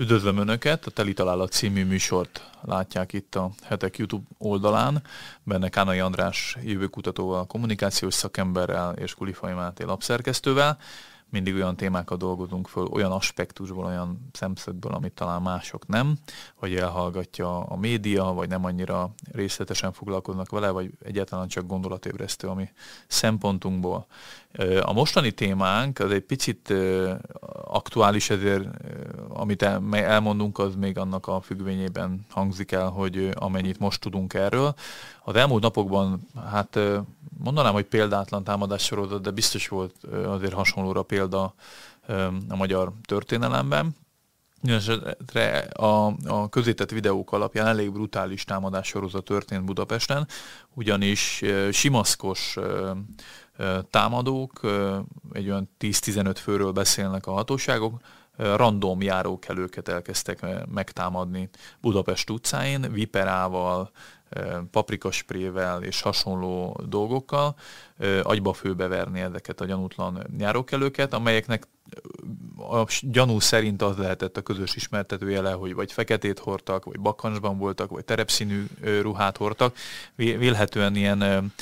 Üdvözlöm Önöket! A Teli Találat című műsort látják itt a Hetek YouTube oldalán. Benne Kánai András jövőkutatóval, kommunikációs szakemberrel és Kulifai Máté lapszerkesztővel mindig olyan témákat dolgozunk föl, olyan aspektusból, olyan szemszögből, amit talán mások nem, hogy elhallgatja a média, vagy nem annyira részletesen foglalkoznak vele, vagy egyáltalán csak gondolatébresztő, ami szempontunkból. A mostani témánk az egy picit aktuális, ezért amit elmondunk, az még annak a függvényében hangzik el, hogy amennyit most tudunk erről. Az elmúlt napokban, hát mondanám, hogy példátlan támadás sorozat, de biztos volt azért hasonlóra példa a magyar történelemben. A, a közétett videók alapján elég brutális támadás sorozat történt Budapesten, ugyanis simaszkos támadók, egy olyan 10-15 főről beszélnek a hatóságok, random járókelőket elkezdtek megtámadni Budapest utcáin, viperával, paprikasprével és hasonló dolgokkal agyba főbeverni ezeket a gyanútlan járókelőket, amelyeknek a gyanú szerint az lehetett a közös ismertetőjele, hogy vagy feketét hordtak, vagy bakkancsban voltak, vagy terepszínű ruhát hordtak. Vélhetően ilyen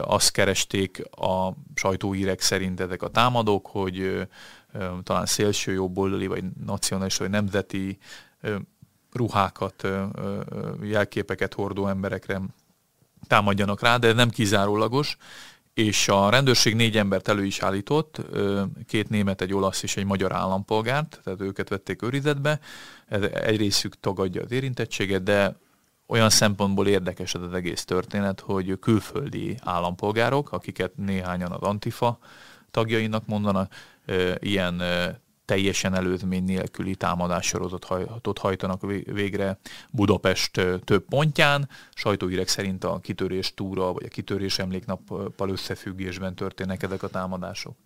azt keresték a sajtóírek szerint ezek a támadók, hogy talán szélső jobboldali, vagy nacionális, vagy nemzeti ruhákat, jelképeket hordó emberekre támadjanak rá, de nem kizárólagos, és a rendőrség négy embert elő is állított, két német, egy olasz és egy magyar állampolgárt, tehát őket vették őrizetbe. Egy részük tagadja az érintettséget, de olyan szempontból érdekes az egész történet, hogy külföldi állampolgárok, akiket néhányan az Antifa tagjainak mondanak, ilyen teljesen előzmény nélküli támadássorozatot hajtanak végre Budapest több pontján. Sajtóírek szerint a kitörés túra, vagy a kitörés emléknappal összefüggésben történnek ezek a támadások.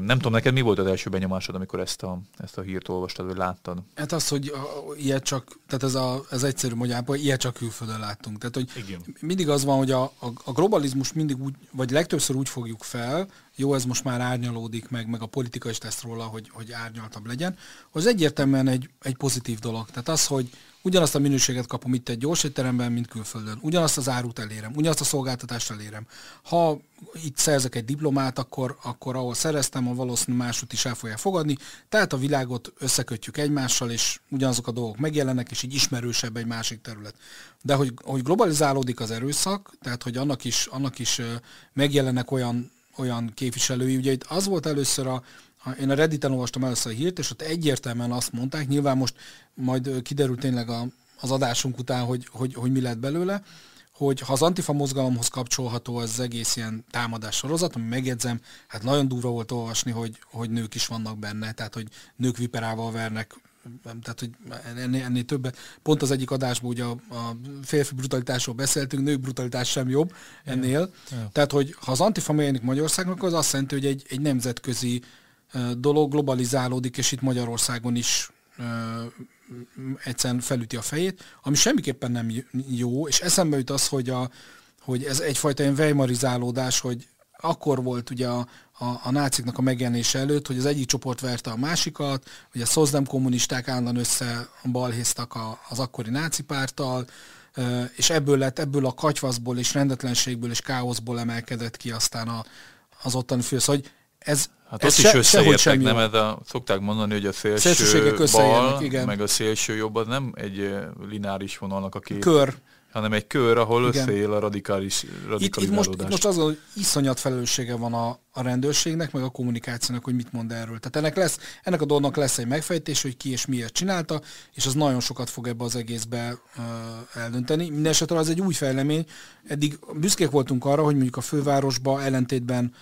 Nem tudom, neked mi volt az első benyomásod, amikor ezt a, ezt a hírt olvastad, vagy láttad? Hát az, hogy ilyet csak, tehát ez, a, ez egyszerű magyarában, ilyet csak külföldön láttunk. Tehát, hogy Igen. mindig az van, hogy a, a, a globalizmus mindig úgy, vagy legtöbbször úgy fogjuk fel, jó, ez most már árnyalódik meg, meg a politika is tesz róla, hogy, hogy árnyaltabb legyen, az egyértelműen egy, egy pozitív dolog. Tehát az, hogy ugyanazt a minőséget kapom itt egy gyors étteremben, mint külföldön. Ugyanazt az árut elérem, ugyanazt a szolgáltatást elérem. Ha itt szerzek egy diplomát, akkor, akkor ahol szereztem, a valószínűleg másút is el fogják fogadni. Tehát a világot összekötjük egymással, és ugyanazok a dolgok megjelennek, és így ismerősebb egy másik terület. De hogy, hogy globalizálódik az erőszak, tehát hogy annak is, annak is megjelennek olyan olyan képviselői. Ugye itt az volt először a, én a Redditen olvastam először a hírt, és ott egyértelműen azt mondták, nyilván most majd kiderült tényleg a, az adásunk után, hogy, hogy, hogy mi lett belőle, hogy ha az antifa mozgalomhoz kapcsolható az egész ilyen támadás sorozat, ami megjegyzem, hát nagyon durva volt olvasni, hogy, hogy nők is vannak benne, tehát hogy nők viperával vernek tehát hogy ennél, ennél többet. Pont az egyik adásban ugye a, a férfi brutalitásról beszéltünk, nők brutalitás sem jobb ennél. Yeah. Yeah. Tehát, hogy ha az antifa megjelenik Magyarországnak, az azt jelenti, hogy egy, egy nemzetközi dolog globalizálódik, és itt Magyarországon is uh, egyszerűen felüti a fejét, ami semmiképpen nem jó, és eszembe jut az, hogy, a, hogy ez egyfajta ilyen vejmarizálódás, hogy akkor volt ugye a, a, a náciknak a megjelenése előtt, hogy az egyik csoport verte a másikat, hogy a szozdem kommunisták állandóan össze balhéztak a, az akkori náci párttal, és ebből lett, ebből a katyvaszból és rendetlenségből és káoszból emelkedett ki aztán a, az ottani fősz, hogy ez Hát ez ott se, is összeértek, nem ez a, szokták mondani, hogy a szélső bal, igen. meg a szélső jobb, az nem egy lineáris vonalnak a két. Kör hanem egy kör, ahol Igen. összeél a radikális itt, itt, most, itt most az, hogy iszonyat felelőssége van a, a rendőrségnek, meg a kommunikációnak, hogy mit mond erről. Tehát ennek, lesz, ennek a dolognak lesz egy megfejtés, hogy ki és miért csinálta, és az nagyon sokat fog ebbe az egészbe uh, eldönteni. Mindenesetre az egy új fejlemény. Eddig büszkék voltunk arra, hogy mondjuk a fővárosba ellentétben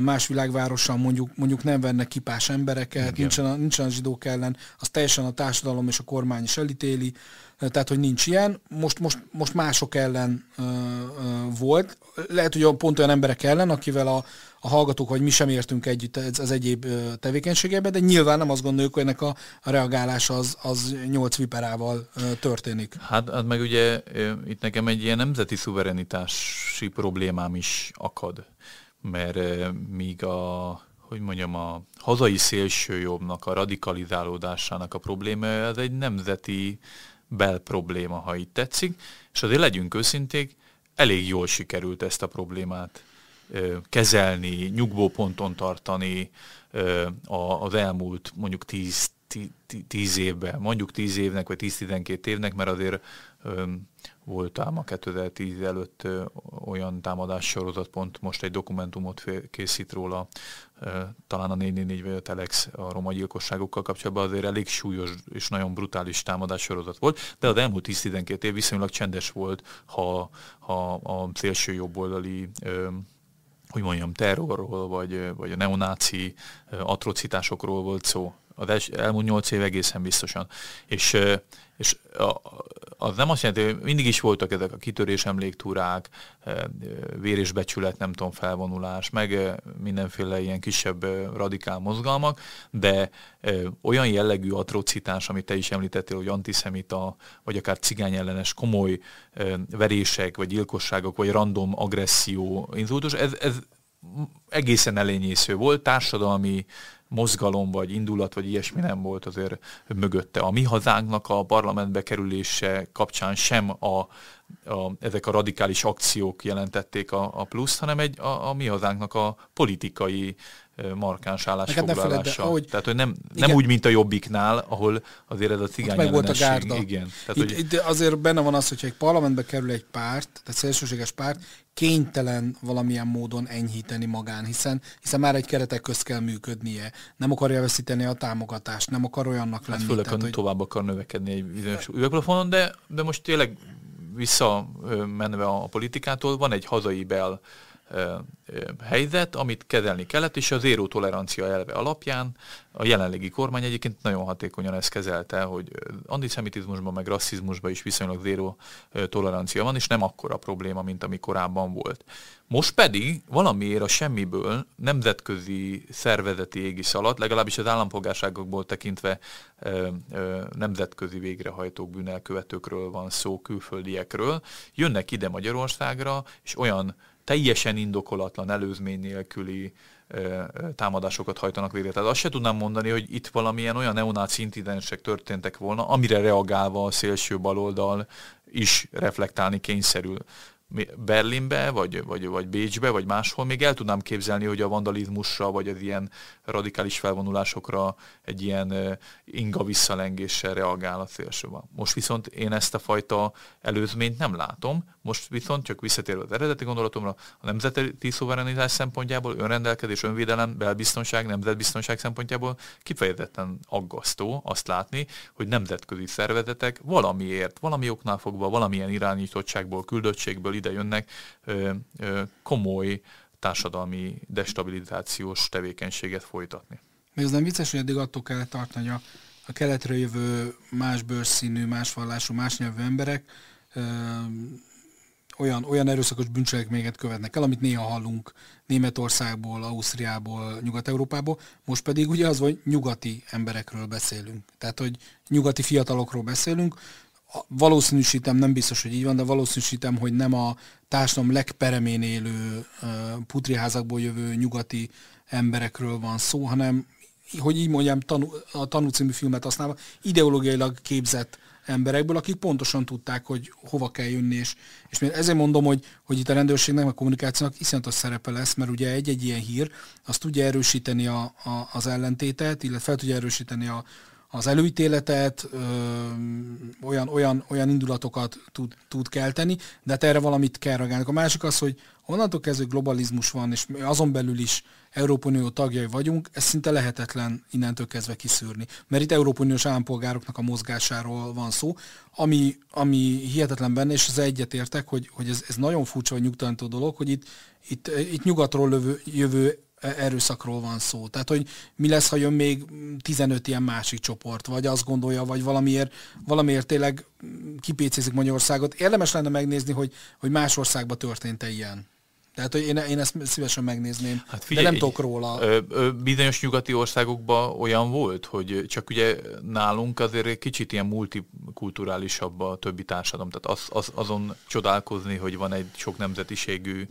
más világvárosan mondjuk, mondjuk nem vennek kipás embereket, nincsen a, nincsen a zsidók ellen, az teljesen a társadalom és a kormány is elítéli, tehát hogy nincs ilyen. Most, most, most mások ellen ö, ö, volt, lehet, hogy pont olyan emberek ellen, akivel a, a hallgatók, vagy mi sem értünk együtt az, egyéb tevékenységebe, de nyilván nem azt gondoljuk, hogy ennek a, a reagálás az, az 8 viperával történik. Hát, hát meg ugye itt nekem egy ilyen nemzeti szuverenitási problémám is akad mert míg a, hogy mondjam, a hazai szélsőjobbnak, a radikalizálódásának a problémája, ez egy nemzeti belprobléma, ha így tetszik, és azért legyünk őszinték, elég jól sikerült ezt a problémát kezelni, nyugvóponton tartani az elmúlt mondjuk 10, 10 évben, mondjuk 10 évnek, vagy 10-12 évnek, mert azért volt ám a 2010 előtt olyan támadás sorozat, pont most egy dokumentumot készít róla, talán a 444 vagy a Telex a roma gyilkosságokkal kapcsolatban azért elég súlyos és nagyon brutális támadás sorozat volt, de az elmúlt 10-12 év viszonylag csendes volt, ha, ha a szélső jobboldali hogy mondjam, terrorról, vagy, vagy a neonáci atrocitásokról volt szó. Az elmúlt nyolc év egészen biztosan. És, és az nem azt jelenti, hogy mindig is voltak ezek a kitörés emléktúrák, vér és becsület, nem tudom, felvonulás, meg mindenféle ilyen kisebb radikál mozgalmak, de olyan jellegű atrocitás, amit te is említettél, hogy antiszemita, vagy akár cigányellenes komoly verések, vagy gyilkosságok, vagy random agresszió, inzultus, ez, ez egészen elényésző volt, társadalmi mozgalom, vagy indulat, vagy ilyesmi nem volt azért mögötte. A mi hazánknak a parlamentbe kerülése kapcsán sem a, a, ezek a radikális akciók jelentették a, a pluszt, hanem egy, a, a mi hazánknak a politikai markáns állásfoglalása. Ahogy, Tehát, hogy nem, nem úgy, mint a Jobbiknál, ahol azért ez a cigány meg volt a gárda. Igen. Tehát, itt, hogy... itt azért benne van az, hogyha egy parlamentbe kerül egy párt, tehát szélsőséges párt, kénytelen valamilyen módon enyhíteni magán, hiszen, hiszen már egy keretek közt kell működnie. Nem akarja veszíteni a támogatást, nem akar olyannak hát lenni. Hát főleg, tehát, hogy tovább akar növekedni egy bizonyos üvegplafonon, de, de most tényleg visszamenve a politikától, van egy hazai bel helyzet, amit kezelni kellett, és az zéró tolerancia elve alapján a jelenlegi kormány egyébként nagyon hatékonyan ezt kezelte, hogy antiszemitizmusban meg rasszizmusban is viszonylag zéró tolerancia van, és nem akkora probléma, mint ami korábban volt. Most pedig valamiért a semmiből nemzetközi szervezeti égisz alatt, legalábbis az állampolgárságokból tekintve nemzetközi végrehajtók, bűnelkövetőkről van szó, külföldiekről, jönnek ide Magyarországra, és olyan teljesen indokolatlan előzmény nélküli támadásokat hajtanak végre. Tehát azt se tudnám mondani, hogy itt valamilyen olyan neonáci incidensek történtek volna, amire reagálva a szélső baloldal is reflektálni kényszerül. Berlinbe, vagy, vagy, vagy Bécsbe, vagy máshol, még el tudnám képzelni, hogy a vandalizmusra, vagy az ilyen radikális felvonulásokra egy ilyen inga visszalengéssel reagál a szélsőben. Most viszont én ezt a fajta előzményt nem látom, most viszont csak visszatérve az eredeti gondolatomra, a nemzeti szuverenitás szempontjából, önrendelkezés, önvédelem, belbiztonság, nemzetbiztonság szempontjából kifejezetten aggasztó azt látni, hogy nemzetközi szervezetek valamiért, valami oknál fogva, valamilyen irányítottságból, küldöttségből ide jönnek komoly társadalmi destabilizációs tevékenységet folytatni. Még az nem vicces, hogy eddig attól kellett tartani, hogy a, a keletről jövő más bőrszínű, más vallású, más nyelvű emberek ö, olyan, olyan erőszakos bűncselekményeket követnek el, amit néha hallunk Németországból, Ausztriából, Nyugat-Európából, most pedig ugye az, hogy nyugati emberekről beszélünk. Tehát, hogy nyugati fiatalokról beszélünk, valószínűsítem, nem biztos, hogy így van, de valószínűsítem, hogy nem a társadalom legperemén élő putriházakból jövő nyugati emberekről van szó, hanem, hogy így mondjam, tanú, a Tanú című filmet használva, ideológiailag képzett emberekből, akik pontosan tudták, hogy hova kell jönni, és, és ezért mondom, hogy, hogy itt a rendőrségnek, a kommunikációnak iszonyatos szerepe lesz, mert ugye egy-egy ilyen hír, azt tudja erősíteni a, a, az ellentétet, illetve fel tudja erősíteni a, az előítéletet, ö, olyan, olyan, olyan indulatokat tud, tud kelteni, de hát erre valamit kell reagálni. A másik az, hogy onnantól kezdve globalizmus van, és azon belül is Európai Unió tagjai vagyunk, ez szinte lehetetlen innentől kezdve kiszűrni. Mert itt Európai Uniós állampolgároknak a mozgásáról van szó, ami, ami hihetetlen benne, és az egyetértek, hogy, hogy ez, ez nagyon furcsa, vagy nyugtalanító dolog, hogy itt, itt, itt nyugatról lövő, jövő erőszakról van szó. Tehát, hogy mi lesz, ha jön még 15 ilyen másik csoport, vagy azt gondolja, vagy valamiért, valamiért tényleg kipécézik Magyarországot. Érdemes lenne megnézni, hogy, hogy más országban történt-e ilyen. Tehát, hogy én, én ezt szívesen megnézném, hát figyelj, de nem tudok róla. Ö, ö, bizonyos nyugati országokban olyan volt, hogy csak ugye nálunk azért egy kicsit ilyen multi kulturálisabb a többi társadalom. Tehát az, az, azon csodálkozni, hogy van egy sok nemzetiségű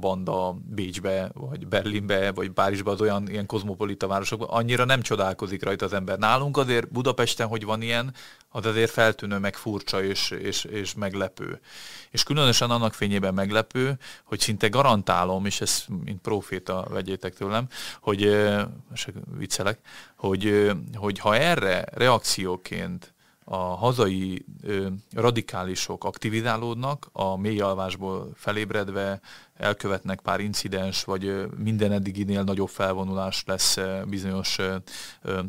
banda Bécsbe, vagy Berlinbe, vagy Párizsba, az olyan ilyen kozmopolita városokban, annyira nem csodálkozik rajta az ember. Nálunk azért Budapesten, hogy van ilyen, az azért feltűnő, meg furcsa és, és, és meglepő. És különösen annak fényében meglepő, hogy szinte garantálom, és ezt mint proféta vegyétek tőlem, hogy, viccelek, hogy, hogy ha erre reakcióként a hazai ö, radikálisok aktivizálódnak, a mély alvásból felébredve elkövetnek pár incidens, vagy minden eddiginél nagyobb felvonulás lesz bizonyos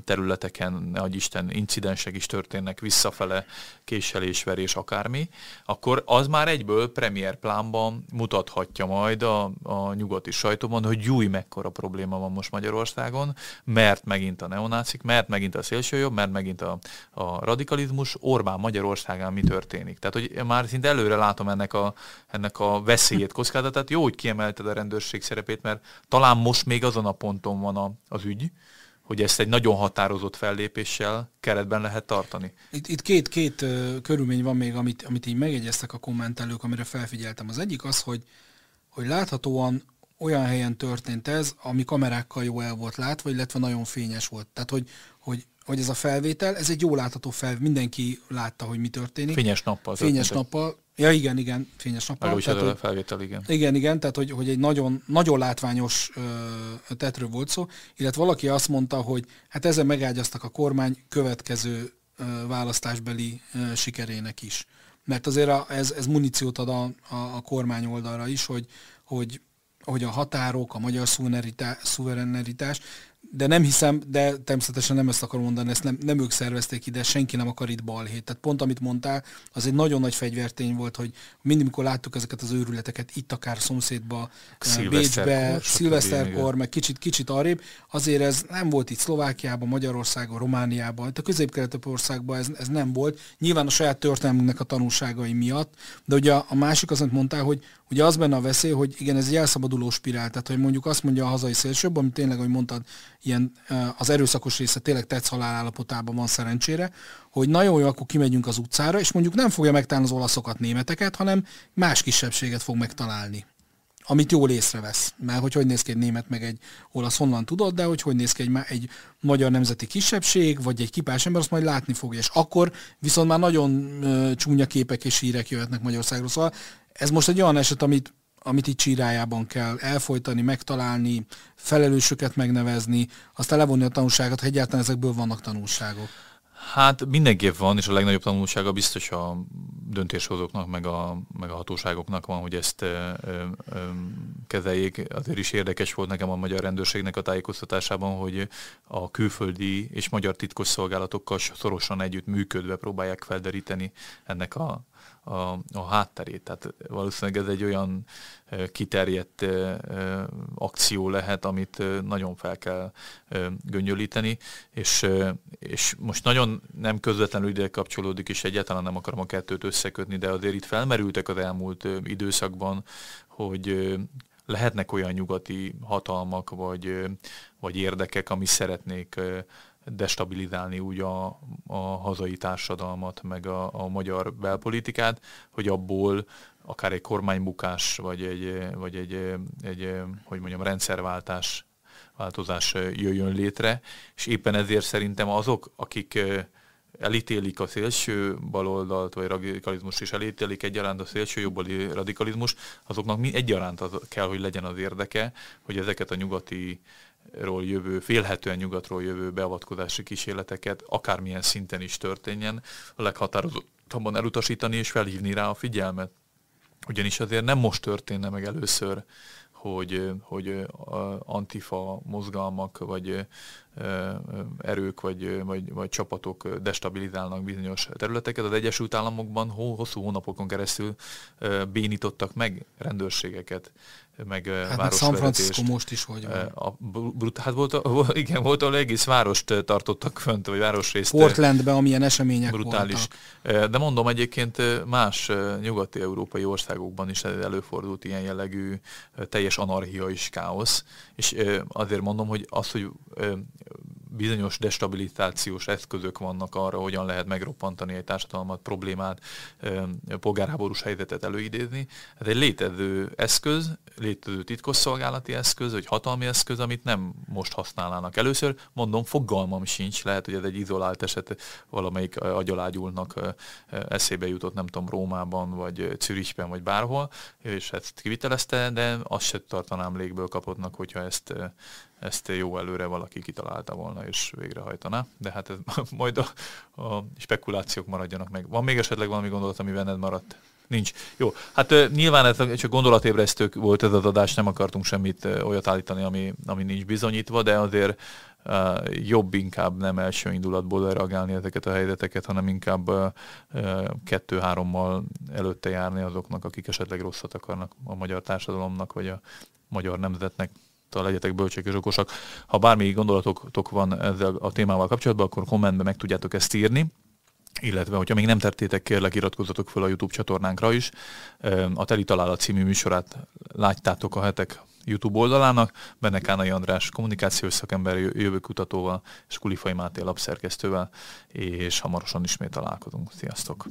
területeken, nehogy Isten, incidensek is történnek visszafele, késelés, verés, akármi, akkor az már egyből premier plánban mutathatja majd a, a nyugati sajtóban, hogy júj, mekkora probléma van most Magyarországon, mert megint a neonácik, mert megint a szélsőjobb, mert megint a, a radikalizmus, Orbán Magyarországán mi történik. Tehát, hogy már szinte előre látom ennek a, ennek a veszélyét, kockázatát. Jó, hogy kiemelted a rendőrség szerepét, mert talán most még azon a ponton van a, az ügy, hogy ezt egy nagyon határozott fellépéssel keretben lehet tartani. Itt, itt két, két uh, körülmény van még, amit, amit így megjegyeztek a kommentelők, amire felfigyeltem. Az egyik az, hogy, hogy láthatóan olyan helyen történt ez, ami kamerákkal jó el volt látva, illetve nagyon fényes volt. Tehát, hogy, hogy, hogy ez a felvétel, ez egy jó látható fel, mindenki látta, hogy mi történik. Fényes nappal. Fényes nappal, Ja, igen, igen, fényes nappal. Meg tehát, a felvétel, igen. Igen, igen, tehát hogy, hogy egy nagyon, nagyon látványos ö, tetről volt szó, illetve valaki azt mondta, hogy hát ezzel megágyaztak a kormány következő ö, választásbeli ö, sikerének is. Mert azért a, ez, ez muníciót ad a, a, a kormány oldalra is, hogy, hogy hogy a határok, a magyar szuverenitás de nem hiszem, de természetesen nem ezt akarom mondani, ezt nem, nem ők szervezték ide, senki nem akar itt balhét. Tehát pont amit mondtál, az egy nagyon nagy fegyvertény volt, hogy mindig, mikor láttuk ezeket az őrületeket, itt akár szomszédba, eh, Bécsbe, szilveszterkor, meg kicsit, kicsit arrébb, azért ez nem volt itt Szlovákiában, Magyarországon, Romániában, itt a közép országban ez, ez nem volt. Nyilván a saját történelmünknek a tanulságai miatt, de ugye a, a másik azt mondtál, hogy ugye az benne a veszély, hogy igen, ez egy elszabaduló spirál, tehát hogy mondjuk azt mondja a hazai szélsőbb, ami tényleg, ahogy mondtad, ilyen az erőszakos része tényleg tetsz halál állapotában van szerencsére, hogy nagyon jó, akkor kimegyünk az utcára, és mondjuk nem fogja megtalálni az olaszokat, németeket, hanem más kisebbséget fog megtalálni amit jól észrevesz. Mert hogy hogy néz ki egy német, meg egy olasz, honnan tudod, de hogy hogy néz ki egy, egy magyar nemzeti kisebbség, vagy egy kipás ember, azt majd látni fogja. És akkor viszont már nagyon uh, csúnya képek és hírek jöhetnek Magyarországról. Szóval ez most egy olyan eset, amit amit itt csírájában kell elfolytani, megtalálni, felelősöket megnevezni, aztán levonni a tanulságot, ha egyáltalán ezekből vannak tanulságok. Hát mindenképp van, és a legnagyobb tanulsága biztos a döntéshozóknak, meg a, meg a hatóságoknak van, hogy ezt ö, ö, kezeljék. Azért is érdekes volt nekem a magyar rendőrségnek a tájékoztatásában, hogy a külföldi és magyar titkos szolgálatokkal szorosan együtt működve próbálják felderíteni ennek a a, a hátterét. Tehát valószínűleg ez egy olyan kiterjedt akció lehet, amit nagyon fel kell göngyölíteni, és, és most nagyon nem közvetlenül ide kapcsolódik, és egyáltalán nem akarom a kettőt összekötni, de azért itt felmerültek az elmúlt időszakban, hogy lehetnek olyan nyugati hatalmak vagy, vagy érdekek, ami szeretnék destabilizálni úgy a, a hazai társadalmat, meg a, a magyar belpolitikát, hogy abból akár egy kormánybukás, vagy egy, vagy egy, egy hogy mondjam, rendszerváltás változás jöjjön létre, és éppen ezért szerintem azok, akik elítélik a szélső baloldalt, vagy radikalizmust, és elítélik egyaránt a szélső jobbali radikalizmus, azoknak mi egyaránt az kell, hogy legyen az érdeke, hogy ezeket a nyugati ról jövő, félhetően nyugatról jövő beavatkozási kísérleteket akármilyen szinten is történjen, a leghatározottabban elutasítani és felhívni rá a figyelmet. Ugyanis azért nem most történne meg először, hogy, hogy antifa mozgalmak, vagy erők, vagy, vagy, vagy csapatok destabilizálnak bizonyos területeket. Az Egyesült Államokban hosszú hónapokon keresztül bénítottak meg rendőrségeket, meg hát meg San Francisco most is hogy van. A, brut, hát volt, igen, volt, ahol egész várost tartottak fönt, vagy városrészt. Portlandben, amilyen események brutális. voltak. De mondom egyébként más nyugati európai országokban is előfordult ilyen jellegű teljes anarchia és káosz, és azért mondom, hogy az, hogy bizonyos destabilizációs eszközök vannak arra, hogyan lehet megroppantani egy társadalmat, problémát, polgárháborús helyzetet előidézni. Ez egy létező eszköz, létező titkosszolgálati eszköz, vagy hatalmi eszköz, amit nem most használnának. Először mondom, fogalmam sincs, lehet, hogy ez egy izolált eset, valamelyik agyalágyulnak eszébe jutott, nem tudom, Rómában, vagy Zürichben, vagy bárhol, és ezt kivitelezte, de azt se tartanám légből kapottnak, hogyha ezt ezt jó előre valaki kitalálta volna és végrehajtaná, de hát ez majd a, a spekulációk maradjanak meg. Van még esetleg valami gondolat, ami benned maradt? Nincs. Jó, hát nyilván ez csak gondolatébresztő volt ez az adás, nem akartunk semmit olyat állítani, ami, ami nincs bizonyítva, de azért uh, jobb inkább nem első indulatból reagálni ezeket a helyzeteket, hanem inkább uh, kettő-hárommal előtte járni azoknak, akik esetleg rosszat akarnak a magyar társadalomnak, vagy a magyar nemzetnek legyetek bölcsek és okosak. Ha bármi gondolatotok van ezzel a témával kapcsolatban, akkor kommentben meg tudjátok ezt írni illetve, hogyha még nem tettétek, kérlek iratkozzatok fel a YouTube csatornánkra is. A Teli Találat című műsorát láttátok a hetek YouTube oldalának, benne Kánai András kommunikációs szakember jövőkutatóval és Kulifai Máté lapszerkesztővel, és hamarosan ismét találkozunk. Sziasztok!